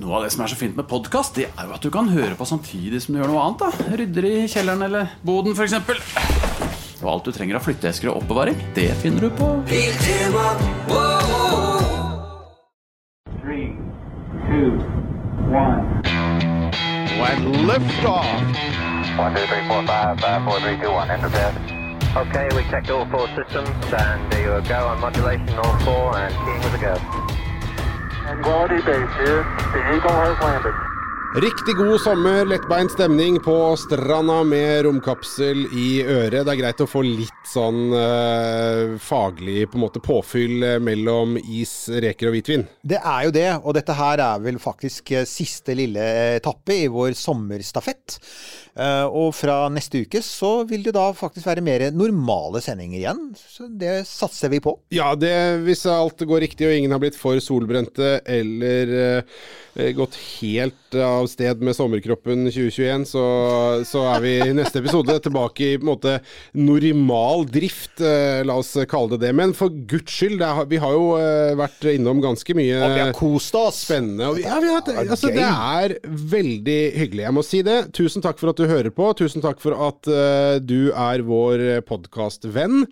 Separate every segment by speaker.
Speaker 1: Noe av det som er så fint med podkast, det er jo at du kan høre på samtidig som du gjør noe annet. da Rydder i kjelleren eller boden, f.eks. Og alt du trenger av flytteesker og oppbevaring, det finner du på
Speaker 2: Three, two, one.
Speaker 3: And liftoff.
Speaker 4: One, two, three, four, five, five, four, three, two, one. Enter bed. Okay, we checked all four systems, and there you go on modulation, all four, and keying with a go.
Speaker 2: Quality base here. The Eagle has landed.
Speaker 3: Riktig god sommer, lettbeint stemning på stranda med romkapsel i øret. Det er greit å få litt sånn eh, faglig på en måte påfyll eh, mellom is, reker og hvitvin.
Speaker 5: Det er jo det, og dette her er vel faktisk eh, siste lille etappe i vår sommerstafett. Eh, Og fra neste uke så vil det da faktisk være mer normale sendinger igjen. Så det satser vi på.
Speaker 3: Ja, det, hvis alt går riktig og ingen har blitt for solbrente eller eh, gått helt av sted med sommerkroppen 2021, så, så er vi i neste episode tilbake i på en måte normal drift, eh, la oss kalle det det. Men for guds skyld, er, vi har jo eh, vært innom ganske mye
Speaker 5: Og vi har kost oss.
Speaker 3: spennende. Og ja, vi har, altså, det er veldig hyggelig. Jeg må si det. Tusen takk for at du hører på. Tusen takk for at uh, du er vår podkastvenn.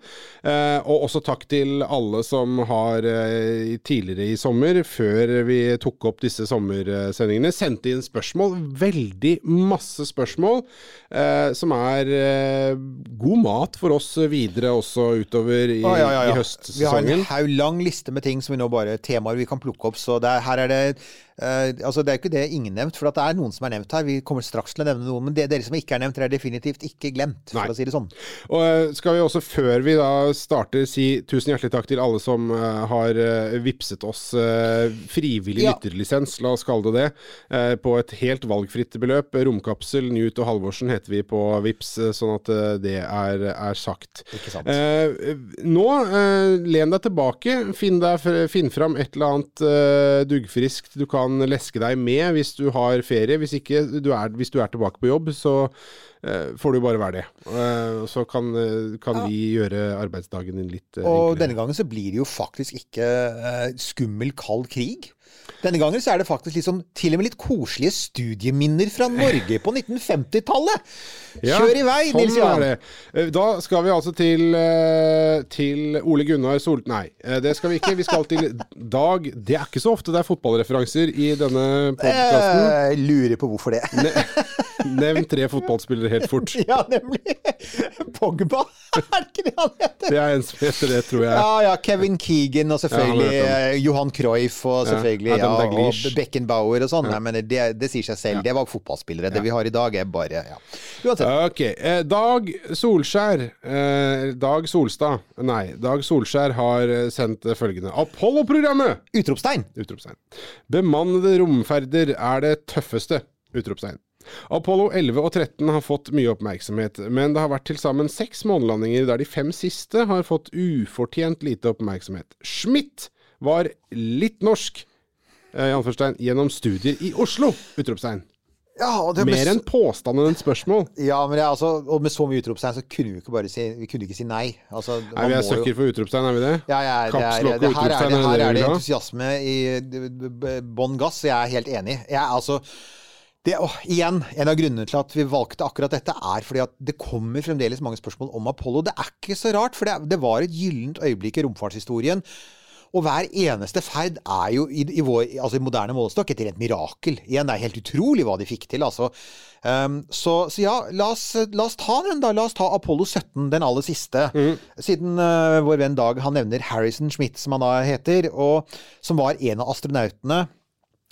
Speaker 3: Uh, og også takk til alle som har uh, tidligere i sommer, før vi tok opp disse sommersendingene, sendte inn spørsmål. Veldig masse spørsmål. eh, som er eh, god mat for oss videre også utover i,
Speaker 5: ah, ja, ja,
Speaker 3: i
Speaker 5: høstsesongen. Vi har en haug lang liste med ting som vi nå bare temaer vi kan plukke opp. Så det er, her er det eh, Altså det er jo ikke det ingen nevnt, for at det er noen som er nevnt her. Vi kommer straks til å nevne noen, men det dere som ikke er nevnt, er definitivt ikke glemt,
Speaker 3: Nei.
Speaker 5: for å si det sånn.
Speaker 3: Og eh, skal vi også, før vi da starter, si tusen hjertelig takk til alle som eh, har uh, vipset oss frivillig
Speaker 5: Ja.
Speaker 3: lytterlisens, la oss kalle det det, på et helt valgfritt beløp. Romkapsel, Newt og Halvorsen heter vi på Vips, sånn at det er, er sagt.
Speaker 5: Ikke sant?
Speaker 3: Uh, nå, uh, len deg tilbake. Finn, deg, finn fram et eller annet duggfriskt du kan leske deg med hvis du har ferie. Hvis ikke du er, hvis du er tilbake på jobb, så eh, får du bare være det. Eh, så kan, eh, kan vi gjøre arbeidsdagen din litt
Speaker 5: Og
Speaker 3: enklere.
Speaker 5: denne gangen så blir det jo faktisk ikke skummel, kald krig. Denne gangen så er det faktisk liksom til og med litt koselige studieminner fra Norge på 1950-tallet. Kjør i vei,
Speaker 3: sånn
Speaker 5: Nils
Speaker 3: er
Speaker 5: Johan.
Speaker 3: Da skal vi altså til, eh, til Ole Gunnar Sol... Nei, eh, det skal vi ikke. Vi skal til Dag Det er ikke så ofte det er fotballreferanser i denne podkasten.
Speaker 5: Eh, lurer på hvorfor det.
Speaker 3: Nevn tre fotballspillere helt fort.
Speaker 5: ja, nemlig. Pogba, er det ikke det han heter?
Speaker 3: Det er en som heter det, tror jeg.
Speaker 5: Ja, ja. Kevin Keegan og selvfølgelig
Speaker 3: Ja,
Speaker 5: eh, Johan Cruyff og selvfølgelig ja, og Beckenbauer og sånn. Nei, men det, det sier seg selv. Det var fotballspillere. Det vi har i dag, er bare ja. Uansett.
Speaker 3: Ok. Eh, Dag Solskjær eh, Dag Solstad Nei, Dag Solskjær har sendt følgende. Apollo-programmet!
Speaker 5: Utropstegn.
Speaker 3: Utropstegn. Bemannede romferder er det tøffeste! Utropstegn. Apollo 11 og 13 har fått mye oppmerksomhet, men det har vært til sammen seks månelandinger der de fem siste har fått ufortjent lite oppmerksomhet. Schmidt var litt norsk, eh, i gjennom studier i Oslo! Utropstegn.
Speaker 5: Ja, det,
Speaker 3: Mer enn påstand enn spørsmål.
Speaker 5: Ja, men er altså, og med så mye utropstegn så kunne vi ikke bare si Vi kunne ikke si nei. Altså,
Speaker 3: Nei, vi er
Speaker 5: søkker jo-
Speaker 3: for utropstegn, er vi det?
Speaker 5: Ja, ja, det er, det, her er det,
Speaker 3: er
Speaker 5: her er det entusiasme i bånn gass. Jeg er helt enig. Jeg, er altså, det, å, igjen, en av grunnene til at vi valgte akkurat dette, er fordi at det kommer fremdeles mange spørsmål om Apollo. Det er ikke så rart, for det, det var et gyllent øyeblikk i romfartshistorien. Og hver eneste ferd er jo i, i, vår, altså i moderne målestokk et rent mirakel. Igjen, det er helt utrolig hva de fikk til, altså. Um, så, så ja, la oss, la oss ta den, da. La oss ta Apollo 17, den aller siste. Siden uh, vår venn Dag han nevner Harrison Schmidt, som han da heter, og som var en av astronautene.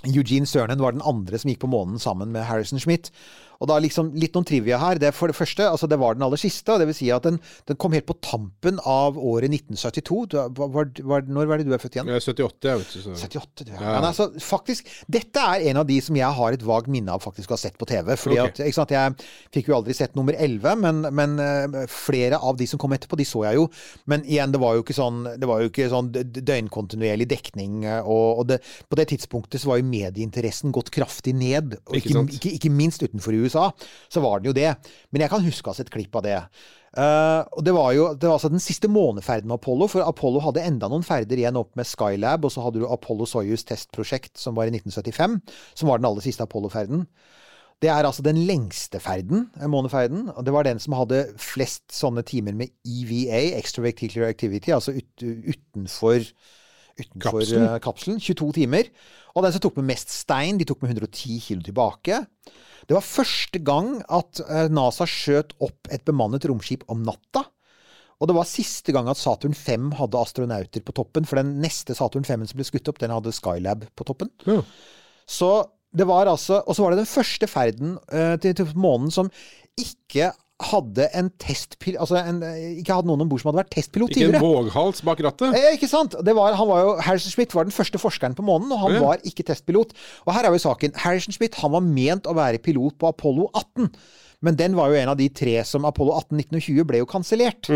Speaker 5: Eugene Cernan var den andre som gikk på månen sammen med Harrison Schmidt. Og da liksom litt noen trivia her. Det, for det første, altså det var den aller siste. og det vil si at den, den kom helt på tampen av året 1972. Du, var, var, når var det du er født igjen?
Speaker 3: Jeg er 78, jeg vet du. Så.
Speaker 5: 78, du. Ja.
Speaker 3: Ja.
Speaker 5: Men altså, faktisk, dette er en av de som jeg har et vagt minne av faktisk å ha sett på TV. Fordi
Speaker 3: okay.
Speaker 5: at, ikke sant, Jeg fikk jo aldri sett nummer 11, men, men eh, flere av de som kom etterpå, de så jeg jo. Men igjen, det var jo ikke sånn, det var jo ikke sånn døgnkontinuerlig dekning. eh, Og, og det, på det tidspunktet så var jo medieinteressen gått kraftig ned. Og
Speaker 3: Ikke
Speaker 5: ikke, ikke, ikke minst utenfor USA, så var den jo det. Men jeg kan huske ha sett klipp av det. Uh, og det var jo det var altså den siste måneferden med Apollo, for Apollo hadde enda noen ferder igjen opp med Skylab, og så hadde du Apollo Soyuz testprosjekt, som var i 1975, som var den aller siste Apollo-ferden. Det er altså den lengste ferden, eh, måneferden. Og det var den som hadde flest sånne timer med EVA, extra Extravehicular Activity, altså ut, utenfor, utenfor
Speaker 3: Kapselen.
Speaker 5: eh, kapselen. 22 timer. Og den som tok med mest stein, de tok med 110 kilo tilbake. Det var første gang at eh, NASA skjøt opp et bemannet romskip om natta. Og det var siste gang at Saturn 5 hadde astronauter på toppen, for den neste Saturn 5 som ble skutt opp, den hadde Skylab på toppen.
Speaker 3: Ja.
Speaker 5: Så det var altså Og så var det den første ferden uh, til, til månen som ikke hadde en testpil... Altså en, ikke hadde noen om bord som hadde vært testpilot tidligere.
Speaker 3: Ikke en våghals bak rattet.
Speaker 5: Eh, ikke sant? Det var, han var jo, Harrison Smith var den første forskeren på månen, og han
Speaker 3: Ja.
Speaker 5: var ikke testpilot. Og her er jo saken. Harrison Smith han var ment å være pilot på Apollo 18. Men den var jo en av de tre som Apollo 18, 19 og 20 ble jo kansellert.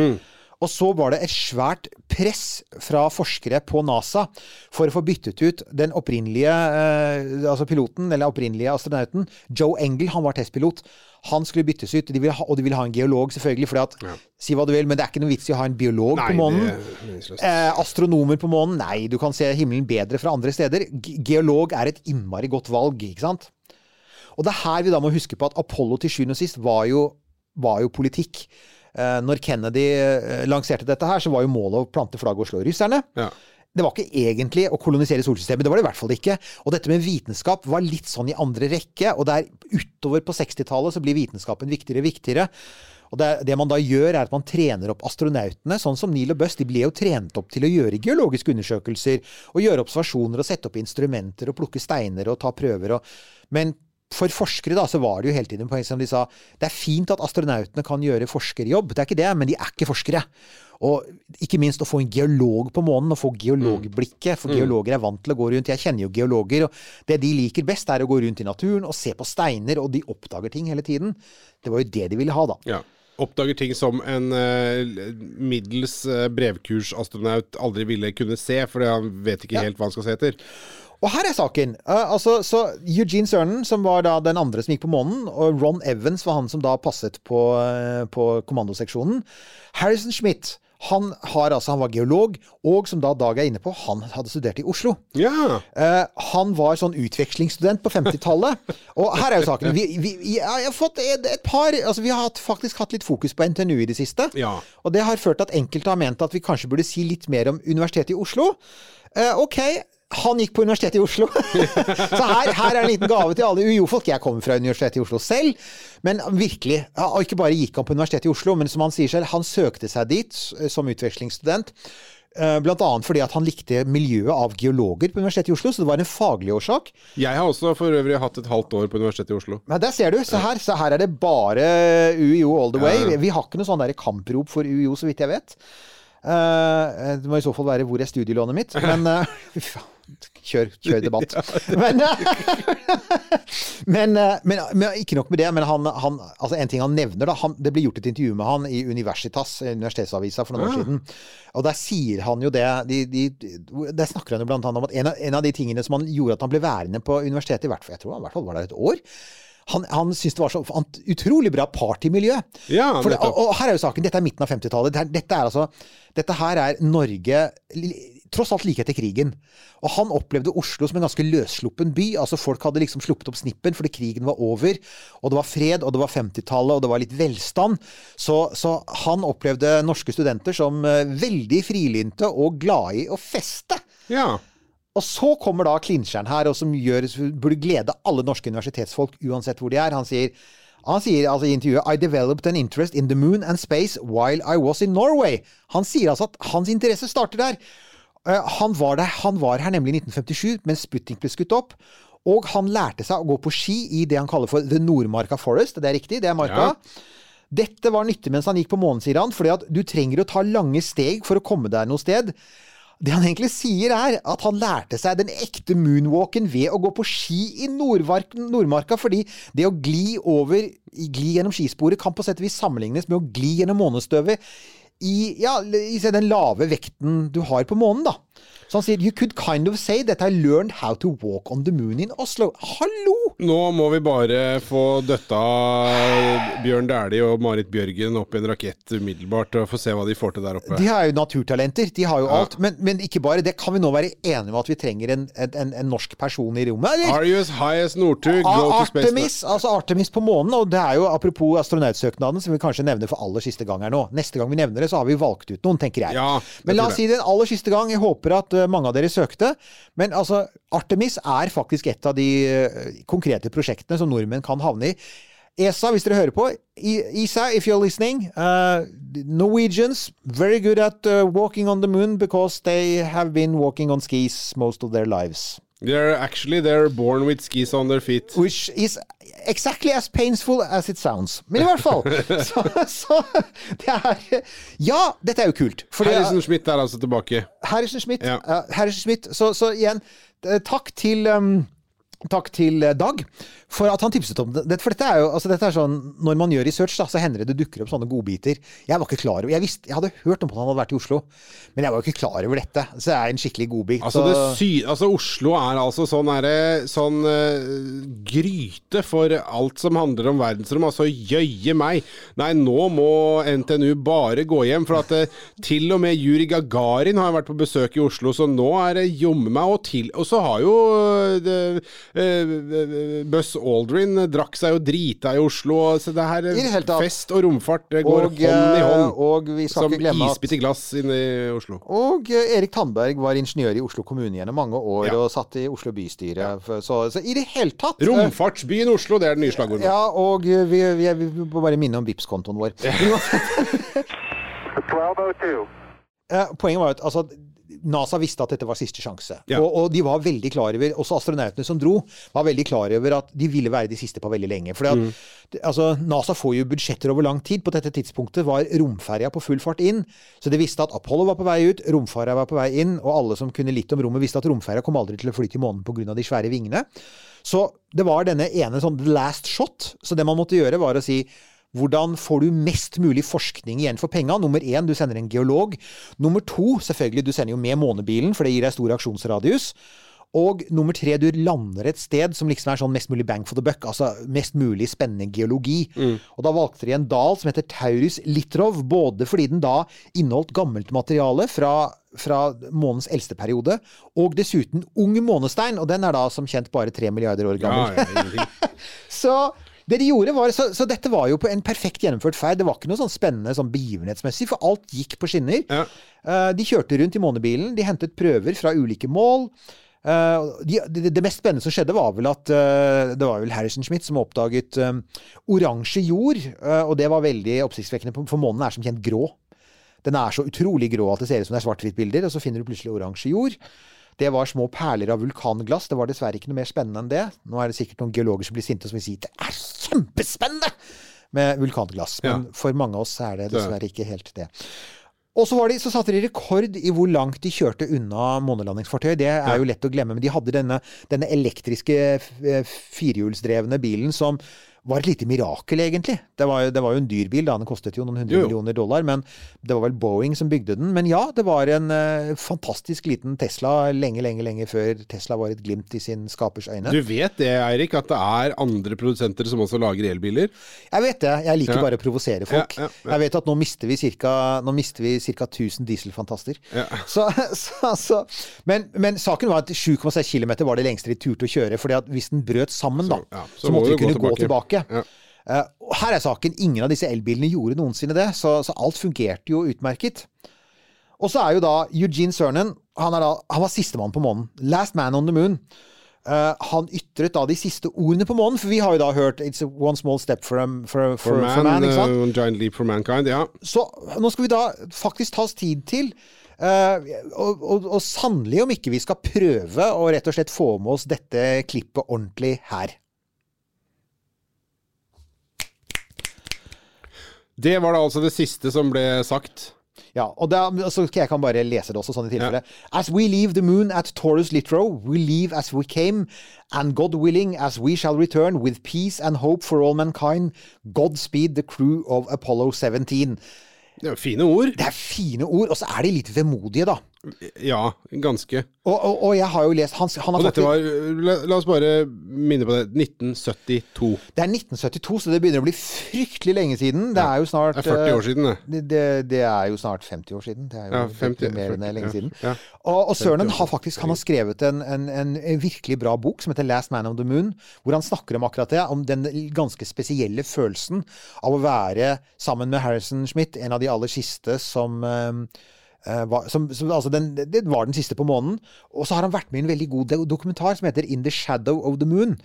Speaker 5: Og så var det et svært press fra forskere på NASA for å få byttet ut den opprinnelige eh, altså piloten, eller opprinnelige astronauten. Joe Engel, han var testpilot. Han skulle byttes ut, de ha, og de ville ha en geolog, selvfølgelig. fordi at, Si hva du vil, men det er ikke noe vits i å ha en biolog
Speaker 3: Nei,
Speaker 5: på månen. Eh, astronomer på månen? Nei, du kan se himmelen bedre fra andre steder. Geolog er et innmari godt valg, ikke sant? Og det er her vi da må huske på at Apollo til sjuende og sist var jo, var jo politikk. Eh, når Kennedy eh, lanserte dette her, så var jo målet å plante flagget og slå russerne.
Speaker 3: Ja.
Speaker 5: Det var ikke egentlig å kolonisere solsystemet, det var det i hvert fall ikke. Og dette med vitenskap var litt sånn i andre rekke, og der utover på 60-tallet så blir vitenskapen viktigere og viktigere. Og det, det man da gjør, er at man trener opp astronautene, sånn som Neil og Buss. De ble jo trent opp til å gjøre geologiske undersøkelser, og gjøre observasjoner og sette opp instrumenter og plukke steiner og ta prøver. Og, men for forskere da, så var det jo hele tiden poeng som de sa det er fint at astronautene kan gjøre forskerjobb, det er ikke det, men de er ikke forskere. Og ikke minst å få en geolog på månen, og få geologblikket. For geologer er vant til å gå rundt. Jeg kjenner jo geologer, og det de liker best, er å gå rundt i naturen og se på steiner, og de oppdager ting hele tiden. Det var jo det de ville ha, da.
Speaker 3: Ja. Oppdager ting som en uh, middels uh, brevkursastronaut aldri ville kunne se, fordi han vet ikke helt hva han skal se etter.
Speaker 5: Og her er saken. Uh, altså, så Eugene Cernan, som var da den andre som gikk på månen, og Ron Evans var han som da passet på, uh, på kommandoseksjonen. Harrison Schmidt, han, har, altså, han var geolog, og som da Dag er inne på, han hadde studert i Oslo.
Speaker 3: Ja.
Speaker 5: Uh, han var sånn utvekslingsstudent på 50-tallet. Og her er jo saken. Vi, vi, jeg har fått et, et par altså Vi har hatt, faktisk hatt litt fokus på NTNU i det siste.
Speaker 3: Ja.
Speaker 5: Og det har ført til at enkelte har ment at vi kanskje burde si litt mer om Universitetet i Oslo. Uh, ok, han gikk på Universitetet i Oslo. Så her, her er en liten gave til alle UiO-folk. Jeg kommer fra Universitetet i Oslo selv. Men virkelig, og ikke bare gikk han på Universitetet i Oslo, men som han sier selv, han søkte seg dit eh, som utvekslingsstudent. Bl.a. Blant annet fordi at han likte miljøet av geologer på Universitetet i Oslo, så det var en faglig årsak.
Speaker 3: Jeg har også for øvrig hatt et halvt år på Universitetet i Oslo.
Speaker 5: Men der ser du, se her, så her er det bare UiO all the way. Vi, vi har ikke noe sånn kamprop for UiO, så vidt jeg vet. Eh, det må i så fall være 'hvor er studielånet mitt', men uh, Kjør, kjør debatt. Men, men, eh, men, men ikke nok med det. Men han, han, altså en ting han nevner, da, han, det ble gjort et intervju med han i Universitas, universitetsavisa, for noen år siden. Og der sier han jo det de, de, Der snakker han jo blant annet om at en av, en av de tingene som han gjorde at han ble værende på universitetet, i hvert fall, jeg tror han i hvert fall var der et år han, han syntes det var så han, utrolig bra partymiljø.
Speaker 3: Ja,
Speaker 5: For og, og her er jo saken, dette er midten av 50-tallet. Dette, dette altså Dette her er Norge tross alt like etter krigen. Og han opplevde Oslo som en ganske løssluppen by. Altså Folk hadde liksom sluppet opp snippen fordi krigen var over. Og det var fred, og det var 50-tallet, og det var litt velstand. Så, så han opplevde norske studenter som eh, veldig frilynte og glade i å feste.
Speaker 3: Ja.
Speaker 5: Og så kommer da Klinsjern her, og som gjør, burde glede alle norske universitetsfolk, uansett hvor de er. Han sier, han sier altså i intervjuet I developed an interest in the moon and space while I was in Norway. Han sier altså at hans interesse starter der. Eh, Han var, der, han var her nemlig i 1957, mens Sputnik ble skutt opp. Og han lærte seg å gå på ski i det han kaller for The Nordmarka Forest. Det er riktig, det er marka.
Speaker 3: Ja.
Speaker 5: Dette var nyttig mens han gikk på månen, sier han, fordi at du trenger å ta lange steg for å komme deg noe sted. Det han egentlig sier, er at han lærte seg den ekte moonwalken ved å gå på ski i Nordmarka, fordi det å gli over Gli gjennom skisporet kan på sett og vis sammenlignes med å gli gjennom månestøvet i, ja, i den lave vekten du har på månen, da. Så han sier You could kind of say that I learned how to walk on the moon in Oslo. Hallo!
Speaker 3: Nå må vi bare få døtta Bjørn Dæhlie og Marit Bjørgen opp i en rakett umiddelbart, og få se hva de får til der oppe.
Speaker 5: De har jo naturtalenter. De har jo alt. Men, men ikke bare det. Kan vi nå være enige om at vi trenger en, en, en norsk person i rommet? eller?
Speaker 3: Are you as high as Northug? Go to space.
Speaker 5: Artemis, altså Artemis på månen, og det er jo apropos astronautsøknaden, som vi kanskje nevner for aller siste gang her nå. Neste gang vi nevner det, så har vi valgt ut noen, tenker jeg.
Speaker 3: Ja,
Speaker 5: Men la oss si det en aller siste gang. Jeg håper at uh, mange av dere søkte. Men altså, Artemis er faktisk et av de uh, konkrete prosjektene som nordmenn kan havne i. ESA, hvis dere hører på. ESA, if you're listening. Uh, Norwegians, very good at uh, walking on the moon because they have been walking on skis most of their lives.
Speaker 3: They're actually they're born with skis on their feet.
Speaker 5: Which is exactly as painful as it sounds. Men i hvert fall. så, så det er Ja, dette er jo kult. Fordi-
Speaker 3: Harrison Schmidt er altså tilbake.
Speaker 5: Harrison Schmidt.
Speaker 3: Ja.
Speaker 5: Uh, Harrison Schmidt. Så, så igjen, eh, takk til um, Takk til eh, Dag for at han tipset om det. For dette er jo altså dette er sånn, Når man gjør research, da, så hender det det dukker opp sånne godbiter. Jeg var ikke klar over Jeg, visste, jeg hadde hørt om at han hadde vært i Oslo, men jeg var jo ikke klar over dette. Så det er en skikkelig godbit.
Speaker 3: Altså, det altså Oslo er altså sånn, herre- sånn uh, gryte for alt som handler om verdensrom. Altså jøye meg. Nei, nå må NTNU bare gå hjem. For at uh, til og med Juri Gagarin har vært på besøk i Oslo, så nå er det jomme meg og til Og så har jo uh, det, eh, Buzz Aldrin drakk seg jo drita i Oslo. Så det her fest og romfart det går
Speaker 5: og,
Speaker 3: hånd i
Speaker 5: eh,
Speaker 3: hånd.
Speaker 5: og vi skal
Speaker 3: Som
Speaker 5: ikke glemme at
Speaker 3: isbit i glass inne i Oslo.
Speaker 5: Og eh, Erik Tandberg var ingeniør i Oslo kommune gjennom mange år,
Speaker 3: Ja.
Speaker 5: og satt i Oslo bystyre. Ja. Så, så i det hele tatt eh,
Speaker 3: Romfartsbyen Oslo, det er det nye slagordet.
Speaker 5: Ja, og vi, vi, vi må bare minne om Vipps-kontoen vår.
Speaker 2: 1202.
Speaker 5: Eh, Poenget var at altså, NASA visste at dette var siste sjanse.
Speaker 3: Ja.
Speaker 5: Og, og de var veldig klar over, også astronautene som dro, var veldig klar over at de ville være de siste på veldig lenge. For
Speaker 3: Mm.
Speaker 5: altså, NASA får jo budsjetter over lang tid. På dette tidspunktet var romferja på full fart inn. Så de visste at Apollo var på vei ut, romferja var på vei inn, og alle som kunne litt om rommet, visste at romferja kom aldri til å fly til månen pga. de svære vingene. Så det var denne ene sånn last shot. Så det man måtte gjøre, var å si hvordan får du mest mulig forskning igjen for penga? Nummer én, du sender en geolog. Nummer to, selvfølgelig, du sender jo med månebilen, for det gir deg stor aksjonsradius. Og nummer tre, du lander et sted som liksom er sånn mest mulig bang for the buck. Altså mest mulig spennende geologi. Og da valgte de en dal som heter Taurus Litrov, både fordi den da inneholdt gammelt materiale fra, fra månens eldste periode, og dessuten ung månestein, og den er da som kjent bare tre milliarder år gammel.
Speaker 3: Ja, ja.
Speaker 5: Så det de gjorde var, så, så dette var jo på en perfekt gjennomført ferd. Det var ikke noe sånn spennende sånn begivenhetsmessig, for alt gikk på skinner.
Speaker 3: Ja.
Speaker 5: Uh, de kjørte rundt i månebilen, de hentet prøver fra ulike mål. Uh, de, det, det mest spennende som skjedde, var vel at uh, det var vel Harrison Schmidt som oppdaget eh, oransje jord. Uh, og det var veldig oppsiktsvekkende, for månen er som kjent grå. Den er så utrolig grå at det ser ut som det er svart-hvitt-bilder, og så finner du plutselig oransje jord. Det var små perler av vulkanglass. Det var dessverre ikke noe mer spennende enn det. Nå er det sikkert noen geologer som blir sinte og som vil si det er kjempespennende med vulkanglass. Men
Speaker 3: Ja.
Speaker 5: for mange av oss er det dessverre ikke helt det. Og så, var de, så satte de rekord i hvor langt de kjørte unna månelandingsfartøy. Det er jo lett å glemme, men de hadde denne, denne elektriske firehjulsdrevne bilen som var et lite mirakel, egentlig. Det var, det var jo en dyr bil, da. Den kostet jo noen hundre
Speaker 3: Jo,
Speaker 5: millioner dollar, men det var vel Boeing som bygde den. Men ja, det var en uh, fantastisk liten Tesla lenge, lenge, lenge før Tesla var et glimt i sin skapers øyne.
Speaker 3: Du vet det, Eirik, at det er andre produsenter som også lager elbiler?
Speaker 5: Jeg vet det. Jeg liker
Speaker 3: Ja.
Speaker 5: bare å provosere folk.
Speaker 3: Ja, ja.
Speaker 5: Jeg vet at nå mister vi ca. 1000 dieselfantaster. Så, så, så. Men, men saken var at 7,6 km var det lengste de turte å kjøre. fordi at hvis den brøt sammen, da, så, måtte
Speaker 3: vi
Speaker 5: de kunne
Speaker 3: gå
Speaker 5: gå tilbake.
Speaker 3: Ja.
Speaker 5: Uh, her er saken. Ingen av disse elbilene gjorde noensinne det, så, så alt fungerte jo utmerket. Og så er jo da Eugene Cernan Han, da, han var sistemann på månen. Last man on the moon. Uh, han ytret da de siste ordene på månen, for vi har jo da hørt It's a one small step for, a, for, for,
Speaker 3: For
Speaker 5: for
Speaker 3: man,
Speaker 5: man, ikke sant?
Speaker 3: uh, giant leap for mankind, ja.
Speaker 5: Så nå skal vi da faktisk ta oss tid til Uh, og, og, og sannelig om ikke vi skal prøve å rett og slett få med oss dette klippet ordentlig her.
Speaker 3: Det var da altså det siste som ble sagt.
Speaker 5: Ja, og da, så jeg kan bare lese det også sånn i tilfelle. As we leave the moon at Taurus Litro, we leave as we came, and God willing, as we shall return, with peace and hope for all mankind, Godspeed the crew of Apollo 17.
Speaker 3: Det er jo fine ord.
Speaker 5: Det er fine ord, og så er de litt vemodige, da.
Speaker 3: Ja, ganske.
Speaker 5: Og, og, og jeg har jo lest han, han har
Speaker 3: Og dette var la, la oss bare minne på det. 1972.
Speaker 5: Det er 1972, så det begynner å bli fryktelig lenge siden. Det er jo snart
Speaker 3: Det er 40
Speaker 5: eh,
Speaker 3: år siden, det.
Speaker 5: Det, det, er jo snart 50 år siden. Det er jo
Speaker 3: Ja, 50,
Speaker 5: mer enn lenge siden.
Speaker 3: ja.
Speaker 5: Og, og Søren har faktisk han har skrevet en, en, en, virkelig bra bok som heter 'Last Man on the Moon', hvor han snakker om akkurat det. Om den ganske spesielle følelsen av å være sammen med Harrison Schmidt, en av de aller siste som eh, eh, var, som, som, altså den, det var den siste på månen. Og så har han vært med i en veldig god dokumentar som heter 'In the Shadow of the Moon'.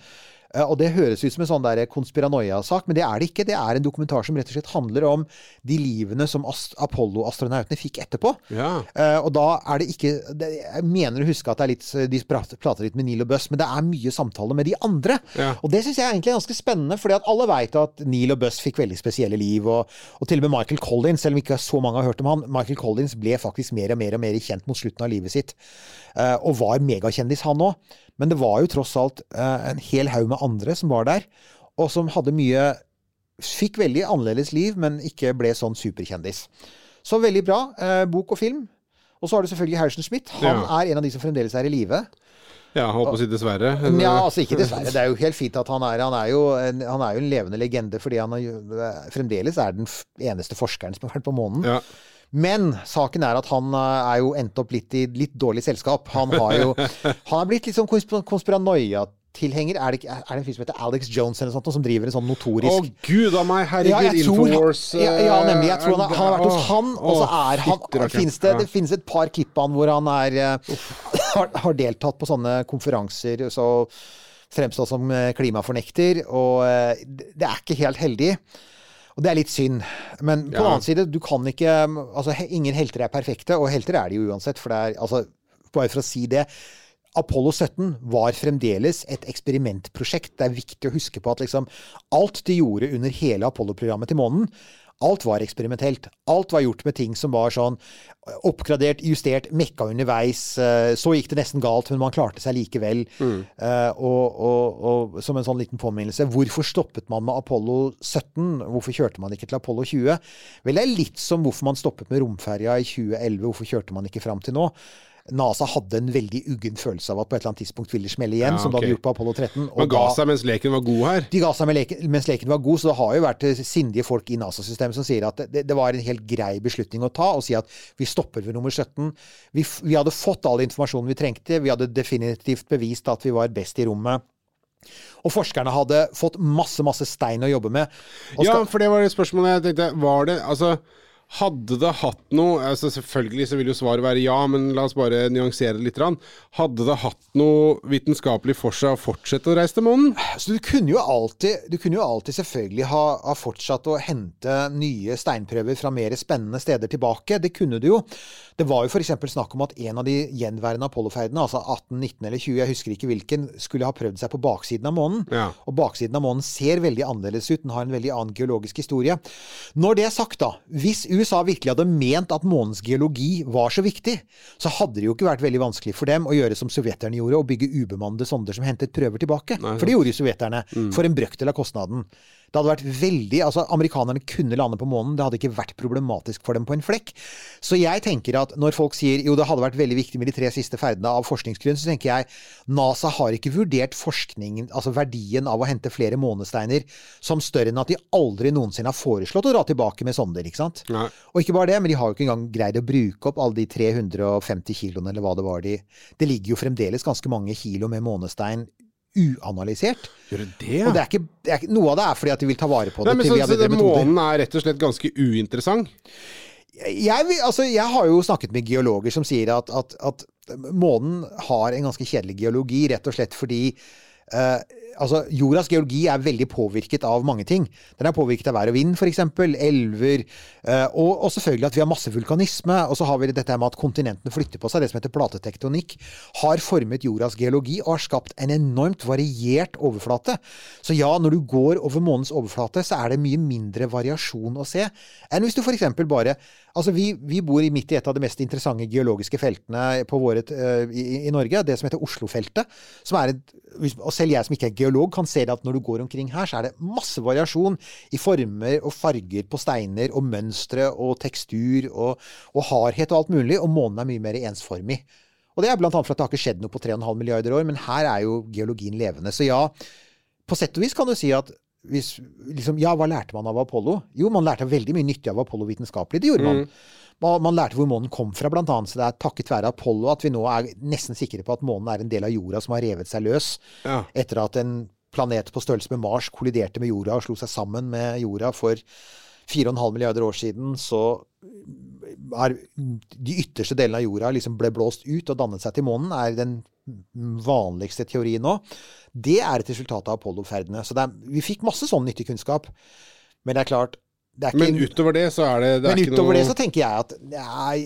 Speaker 5: Eh, Og det høres ut som en sånn konspiranoia-sak, men det er det ikke. Det er en dokumentar som rett og slett handler om de livene som Apollo-astronautene fikk etterpå.
Speaker 3: Ja.
Speaker 5: Eh, og da er det ikke Jeg mener å huske at det er litt, de prater, litt med Neil og Buss, men det er mye samtale med de andre.
Speaker 3: Ja.
Speaker 5: Og det syns jeg er egentlig er ganske spennende, fordi at alle veit at Neil og Buss fikk veldig spesielle liv. Og, og til og med Michael Collins, selv om ikke så mange har hørt om han, Michael Collins ble faktisk mer og mer og mer kjent mot slutten av livet sitt. eh, og var megakjendis, han òg. Men det var jo tross alt eh, en hel haug med andre som var der, og som hadde mye Fikk veldig annerledes liv, men ikke ble sånn superkjendis. Så veldig bra. Eh, bok og film. Og så har du selvfølgelig Harrison Smith. Han
Speaker 3: Ja.
Speaker 5: er en av de som fremdeles er i live.
Speaker 3: Ja, holdt på å si dessverre.
Speaker 5: Ja, altså ikke dessverre. Det er jo helt fint at han er Han er jo en, han er jo en levende legende fordi han er, fremdeles er den eneste forskeren som har vært på månen.
Speaker 3: Ja.
Speaker 5: Men saken er at han eh, er jo endt opp litt i litt dårlig selskap. Han har jo Han er blitt litt sånn konspir konspiranoia-tilhenger. Er, det er det en fyr som heter Alex Jones eller sånt, som driver en sånn notorisk
Speaker 3: Å
Speaker 5: oh,
Speaker 3: gud a meg, herregud,
Speaker 5: ja,
Speaker 3: Infowars
Speaker 5: ja, ja, nemlig. Jeg tror han, har- han har vært hos
Speaker 3: han,
Speaker 5: han, og så er han
Speaker 3: fitter,
Speaker 5: finnes det,
Speaker 3: Ja.
Speaker 5: det finnes et par klipp av han hvor han er eh, har, har deltatt på sånne konferanser, så fremstått som eh, klimafornekter, og eh, det er ikke helt heldig. Og det er litt synd. Men på den
Speaker 3: Ja.
Speaker 5: annen side, du kan ikke Altså, ingen helter er perfekte, og helter er de jo uansett, for det er altså Bare for å si det. Apollo 17 var fremdeles et eksperimentprosjekt. Det er viktig å huske på at liksom alt de gjorde under hele Apollo-programmet til månen, alt var eksperimentelt. Alt var gjort med ting som var sånn oppgradert, justert, mekka underveis. Eh, Så gikk det nesten galt, men man klarte seg likevel. Eh, Og, og, og som en sånn liten påminnelse, hvorfor stoppet man med Apollo 17? Hvorfor kjørte man ikke til Apollo 20? Vel, det er litt som hvorfor man stoppet med romferja i 2011. Hvorfor kjørte man ikke fram til nå? NASA hadde en veldig uggen følelse av at på et eller annet tidspunkt ville det smelle igjen,
Speaker 3: Ja,
Speaker 5: som det
Speaker 3: ok.
Speaker 5: hadde gjort på Apollo 13. og
Speaker 3: Man ga
Speaker 5: da-
Speaker 3: seg mens leken var god her.
Speaker 5: de ga seg leken, mens leken var god, så det har jo vært eh, sindige folk i NASA-systemet som sier at det, det var en helt grei beslutning å ta, og si at vi stopper ved nummer 17. Vi, vi hadde fått all informasjonen vi trengte, vi hadde definitivt bevist at vi var best i rommet. Og forskerne hadde fått masse, masse stein å jobbe med. Og
Speaker 3: Ja, for det var det spørsmålet jeg tenkte. Var det Altså, hadde det hatt noe altså Selvfølgelig så vil jo svaret være ja, men la oss bare nyansere det litt. Hadde det hatt noe vitenskapelig for seg å fortsette å reise til månen?
Speaker 5: Så du kunne jo alltid, du kunne jo alltid selvfølgelig ha, ha fortsatt å hente nye steinprøver fra mer spennende steder tilbake. Det kunne du jo. Det var jo f.eks. snakk om at en av de gjenværende Apollo-ferdene, altså 18, 19 eller 20, jeg husker ikke hvilken, skulle ha prøvd seg på baksiden av månen.
Speaker 3: Ja.
Speaker 5: Og baksiden av månen ser veldig annerledes ut. Den har en veldig annen geologisk historie. Når det er sagt, da. Hvis USA virkelig hadde ment at månens geologi var så viktig, så hadde det jo ikke vært veldig vanskelig for dem å gjøre som sovjeterne gjorde, og bygge ubemannede sonder som hentet prøver tilbake. for det gjorde jo sovjeterne. For en brøkdel av kostnaden. Det hadde vært veldig, altså Amerikanerne kunne lande på månen. Det hadde ikke vært problematisk for dem på en flekk. Så jeg tenker at når folk sier jo det hadde vært veldig viktig med de tre siste ferdene av forskningsgrunn, så tenker jeg NASA har ikke vurdert forskningen, altså verdien av å hente flere månesteiner som større enn at de aldri noensinne har foreslått å dra tilbake med sonder. ikke sant?
Speaker 3: Nei.
Speaker 5: Og ikke bare det, men de har jo ikke engang greid å bruke opp alle de 350 kiloene, eller hva det var de Det ligger jo fremdeles ganske mange kilo med månestein uanalysert.
Speaker 3: Gjør det det?
Speaker 5: Og det er ikke, det er noe av det er fordi at de vil ta vare på det
Speaker 3: Nei, men
Speaker 5: til
Speaker 3: så, så det. Månen er rett og slett ganske uinteressant?
Speaker 5: Jeg, vil- altså, jeg har jo snakket med geologer som sier at, at, at månen har en ganske kjedelig geologi, rett og slett fordi eh, altså, jordas geologi er veldig påvirket av mange ting. Den er påvirket av vær og vind, f.eks. Elver. eh, og, og selvfølgelig at vi har masse vulkanisme. Og så har vi dette med at kontinentene flytter på seg. Det som heter platetektonikk. Har formet jordas geologi og har skapt en enormt variert overflate. Så ja, når du går over månens overflate, så er det mye mindre variasjon å se enn hvis du f.eks. bare Altså, vi, vi bor midt i et av de mest interessante geologiske feltene våre, eh, i, i Norge, det som heter Oslofeltet. Som er et, og selv jeg som ikke er geolog kan se at når du går omkring her, så er det masse variasjon i former og farger på steiner og mønstre og tekstur og, og hardhet og alt mulig, og månen er mye mer ensformig. Og det er blant annet for at det har ikke skjedd noe på 3,5 milliarder år, men her er jo geologien levende. Så ja, på sett og vis kan du si at hvis, liksom, ja, hva lærte man av Apollo? Jo, man lærte veldig mye nyttig av Apollo vitenskapelig. Det gjorde man. Man, man lærte hvor månen kom fra, blant annet. Så det er takket være Apollo at vi nå er nesten sikre på at månen er en del av jorda som har revet seg løs
Speaker 3: Ja.
Speaker 5: etter at en planet på størrelse med Mars kolliderte med jorda og slo seg sammen med jorda for 4,5 milliarder år siden, så er de ytterste delene av jorda liksom ble blåst ut og dannet seg til månen, er den vanligste teorien nå. Det er et resultat av Apollo-ferdene. Så er, vi fikk masse sånn nyttig kunnskap. Men det er klart
Speaker 3: Men utover det så er det, det er
Speaker 5: men
Speaker 3: ikke
Speaker 5: utover
Speaker 3: noe
Speaker 5: det så tenker jeg at jeg,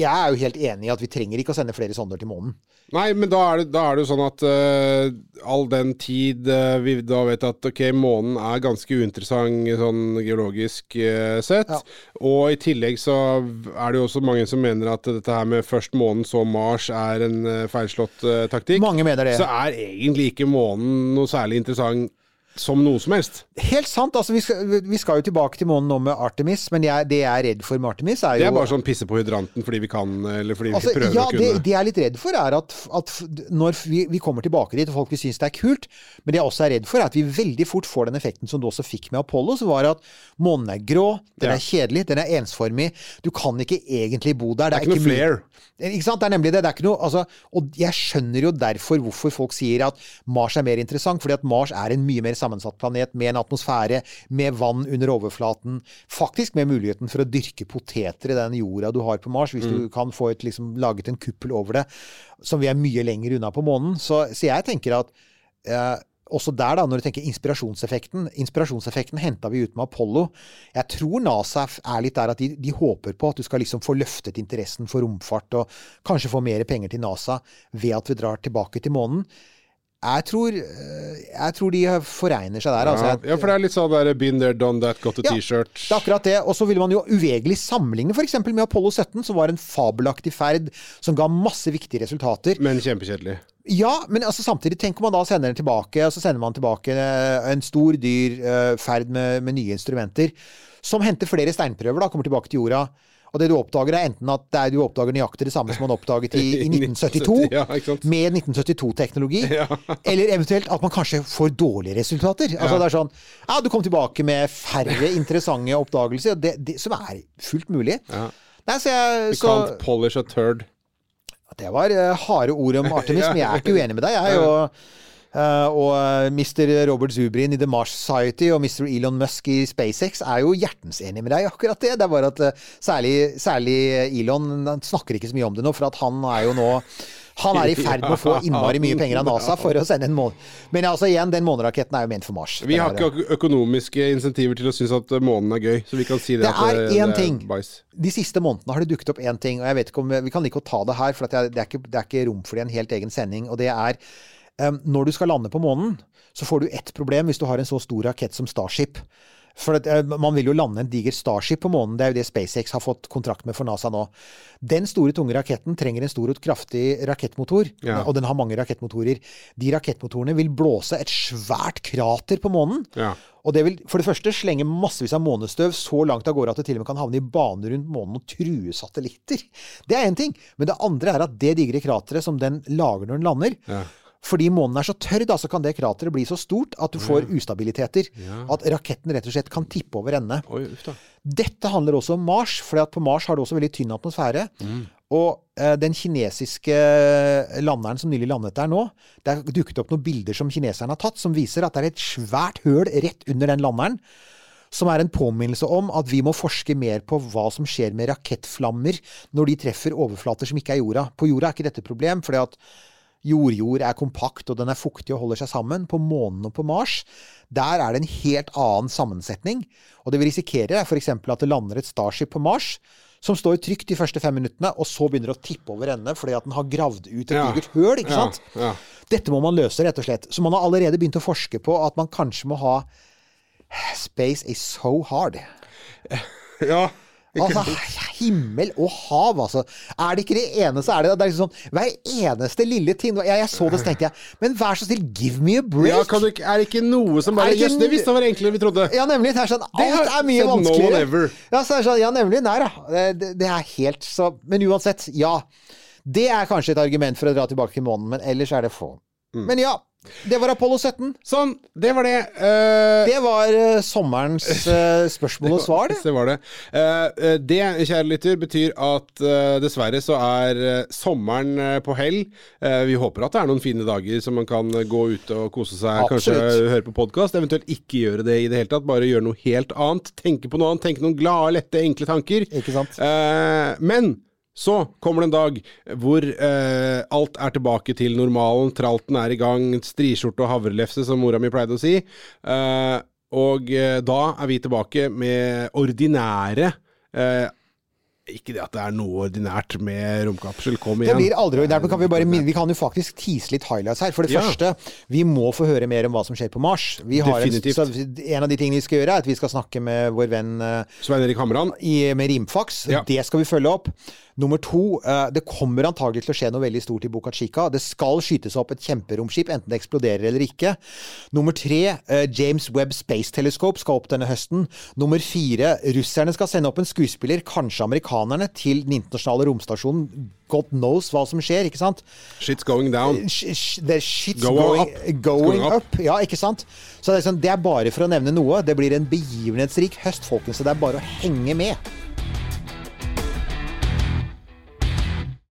Speaker 5: jeg er jo helt enig i at vi trenger ikke å sende flere sonder til månen.
Speaker 3: Nei, men da er det, da er det jo sånn at uh, all den tid uh, vi da vet at ok, månen er ganske uinteressant sånn geologisk uh, sett,
Speaker 5: Ja.
Speaker 3: og i tillegg så er det jo også mange som mener at dette her med først månen, så Mars er en feilslått taktikk.
Speaker 5: Mange mener det.
Speaker 3: Så er egentlig ikke månen noe særlig interessant som noe som helst.
Speaker 5: Helt sant. altså Vi skal, vi skal jo tilbake til månen nå med Artemis, men jeg, det jeg er redd for med Artemis, er jo
Speaker 3: Det er bare sånn pisse på hydranten fordi vi kan, eller fordi
Speaker 5: Altså,
Speaker 3: vi prøver
Speaker 5: ja,
Speaker 3: å
Speaker 5: kunne.
Speaker 3: kunne.
Speaker 5: det jeg er litt redd for, er at, at når vi, vi kommer tilbake dit, og folk vil synes det er kult, men det jeg også er redd for, er at vi veldig fort får den effekten som du også fikk med Apollo, som var at månen er grå, den
Speaker 3: Ja.
Speaker 5: er kjedelig, den er ensformig, du kan ikke egentlig bo der.
Speaker 3: Det er ikke noe flair.
Speaker 5: Ikke sant? Det er nemlig det. det er ikke noe, altså, og jeg skjønner jo derfor hvorfor folk sier at Mars er mer interessant, fordi at Mars er en mye mer sammensatt planet med en atmosfære, med vann under overflaten, faktisk med muligheten for å dyrke poteter i den jorda du har på Mars, hvis du kan få et, liksom, laget en kuppel over det, som vi er mye lenger unna på månen. Så, så jeg tenker at eh, også der, da, når du tenker inspirasjonseffekten Inspirasjonseffekten henta vi ut med Apollo. Jeg tror NASA er litt der at de, de håper på at du skal liksom få løftet interessen for romfart, og kanskje få mer penger til NASA ved at vi drar tilbake til månen. Jeg tror, eh, jeg tror de foregner seg der. Altså.
Speaker 3: Ja, ja, for det er litt sånn der been there, done that, got a
Speaker 5: Ja,
Speaker 3: T-shirt.
Speaker 5: Det er akkurat det. Og så vil man jo uvegelig sammenligne f.eks. med Apollo 17, som var en fabelaktig ferd som ga masse viktige resultater.
Speaker 3: Men kjempekjedelig.
Speaker 5: Ja, men altså samtidig, tenk om man da sender den tilbake, og så sender man tilbake eh, en stor, dyr eh, ferd med, med nye instrumenter, som henter flere steinprøver, da, kommer tilbake til jorda. Og det du oppdager, er enten at det er, du oppdager nøyaktig det samme som man oppdaget i, i 1972,
Speaker 3: Ja,
Speaker 5: med 1972-teknologi,
Speaker 3: Ja.
Speaker 5: eller eventuelt at man kanskje får dårlige resultater. Altså det er sånn Ja, du kom tilbake med færre interessante oppdagelser, det, det, som er fullt mulig.
Speaker 3: Ja.
Speaker 5: Nei, så jeg, så,
Speaker 3: can't polish a turd.
Speaker 5: det var uh, harde ord om Artemis, men jeg er ikke uenig med deg. Jeg, er eh, og eh, Mr. Robert Zubrin i The Mars Society og Mr. Elon Musk i SpaceX er jo hjertens enig med deg i akkurat det. Det er bare at eh, særlig, særlig Elon snakker ikke så mye om det nå, for at han er jo nå han er i ferd med å få innmari mye penger av NASA for å sende en måned. Men altså igjen, den måneraketten er jo ment for Mars.
Speaker 3: Vi har ikke økonomiske insentiver til å synes at månen er gøy, så vi kan si det,
Speaker 5: Det er én ting. De siste månedene har det dukket opp én ting, og jeg vet ikke om Vi kan like å ta det her, for at det, er ikke, det er ikke rom for det i en helt egen sending. Og det er Når du skal lande på månen, så får du ett problem hvis du har en så stor rakett som Starship. For at, eh, Man vil jo lande en diger Starship på månen. Det er jo det SpaceX har fått kontrakt med for NASA nå. Den store, tunge raketten trenger en stor og kraftig rakettmotor.
Speaker 3: Ja.
Speaker 5: Og den har mange rakettmotorer. De rakettmotorene vil blåse et svært krater på månen.
Speaker 3: Ja.
Speaker 5: Og det vil for det første slenge massevis av månestøv så langt av gårde at det til og med kan havne i bane rundt månen og true satellitter. Det er én ting. Men det andre er at det digre krateret som den lager når den lander
Speaker 3: Ja.
Speaker 5: Fordi månen er så tørr, da, så kan det krateret bli så stort at du får ustabiliteter. At raketten rett og slett kan tippe over ende.
Speaker 3: Oi.
Speaker 5: Dette handler også om Mars, for på Mars har du også veldig tynn atmosfære. Og eh, den kinesiske landeren som nylig landet der nå, det er dukket opp noen bilder som kineserne har tatt, som viser at det er et svært høl rett under den landeren. Som er en påminnelse om at vi må forske mer på hva som skjer med rakettflammer når de treffer overflater som ikke er jorda. På jorda er ikke dette et problem, fordi at jordjord er kompakt og den er fuktig og holder seg sammen. På månen og på Mars, der er det en helt annen sammensetning. Og det vi risikerer, er f.eks. at det lander et Starship på Mars som står trygt de første fem minuttene, og så begynner å tippe over ende fordi at den har gravd ut et
Speaker 3: Ja.
Speaker 5: digert høl. ikke
Speaker 3: Ja,
Speaker 5: sant?
Speaker 3: ja.
Speaker 5: Dette må man løse, rett og slett. Så man har allerede begynt å forske på at man kanskje må ha Space is so hard.
Speaker 3: Ja,
Speaker 5: Altså, himmel og hav, altså. Er det ikke det eneste? er det det. er liksom sånn Hver eneste lille ting jeg, jeg så det, så tenkte jeg Men vær så snill, give me a break.
Speaker 3: Ja, kan du, er det ikke noe som bare Jøss, det visste var enklere enn vi trodde.
Speaker 5: Ja, nemlig. Det er sånn, alt er mye
Speaker 3: no
Speaker 5: vanskeligere. Ja, så er sånn, ja, nemlig. Nei da. Det, det, det er helt så Men uansett, ja. Det er kanskje et argument for å dra tilbake til månen, men ellers er det få.
Speaker 3: Mm.
Speaker 5: Men ja. Det var Apollo 17.
Speaker 3: Sånn, det var det. Uh,
Speaker 5: Det var uh, sommerens uh, spørsmål og svar, det.
Speaker 3: Det var det. Det, kjære lytter, betyr at dessverre så er sommeren på hell. Vi håper at det er noen fine dager som man kan gå ute og kose seg, kanskje
Speaker 5: Absolutt.
Speaker 3: høre på podkast. Eventuelt ikke gjøre det i det hele tatt, bare gjøre noe helt annet. Tenke på noe annet, tenke noen glade, lette, enkle tanker.
Speaker 5: Ikke sant?
Speaker 3: Men så kommer det en dag hvor eh, alt er tilbake til normalen. Tralten er i gang, striskjorte og havrelefse, som mora mi pleide å si. Eh, og eh, da er vi tilbake med ordinære eh, Ikke det at det er noe ordinært med romkapsel, kom igjen.
Speaker 5: Det blir aldri ordinært, men kan vi, bare, vi kan jo faktisk tease litt highlights her. For det
Speaker 3: Ja.
Speaker 5: første, vi må få høre mer om hva som skjer på Mars. Vi har en,
Speaker 3: Definitivt.
Speaker 5: så en av de tingene vi skal gjøre, er at vi skal snakke med vår venn eh,
Speaker 3: Svein Erik Hamran.
Speaker 5: i, med Rimfax.
Speaker 3: Ja.
Speaker 5: Det skal vi følge opp. Nummer to, eh, det kommer antagelig til å skje noe veldig stort i Boca Chica. Det skal skytes opp et kjemperomskip, enten det eksploderer eller ikke. Nummer tre, eh, James Webb Space Telescope skal opp denne høsten. Nummer fire, russerne skal sende opp en skuespiller, kanskje amerikanerne, til den internasjonale romstasjonen. God knows hva som skjer, ikke sant?
Speaker 3: Shit's going down.
Speaker 5: Sh- The shit's
Speaker 3: Go
Speaker 5: going,
Speaker 3: up.
Speaker 5: going
Speaker 3: up.
Speaker 5: Ja, ikke sant? Så det er, sånn, det er bare for å nevne noe. Det blir en begivenhetsrik høst, folkens. Så det er bare å henge med.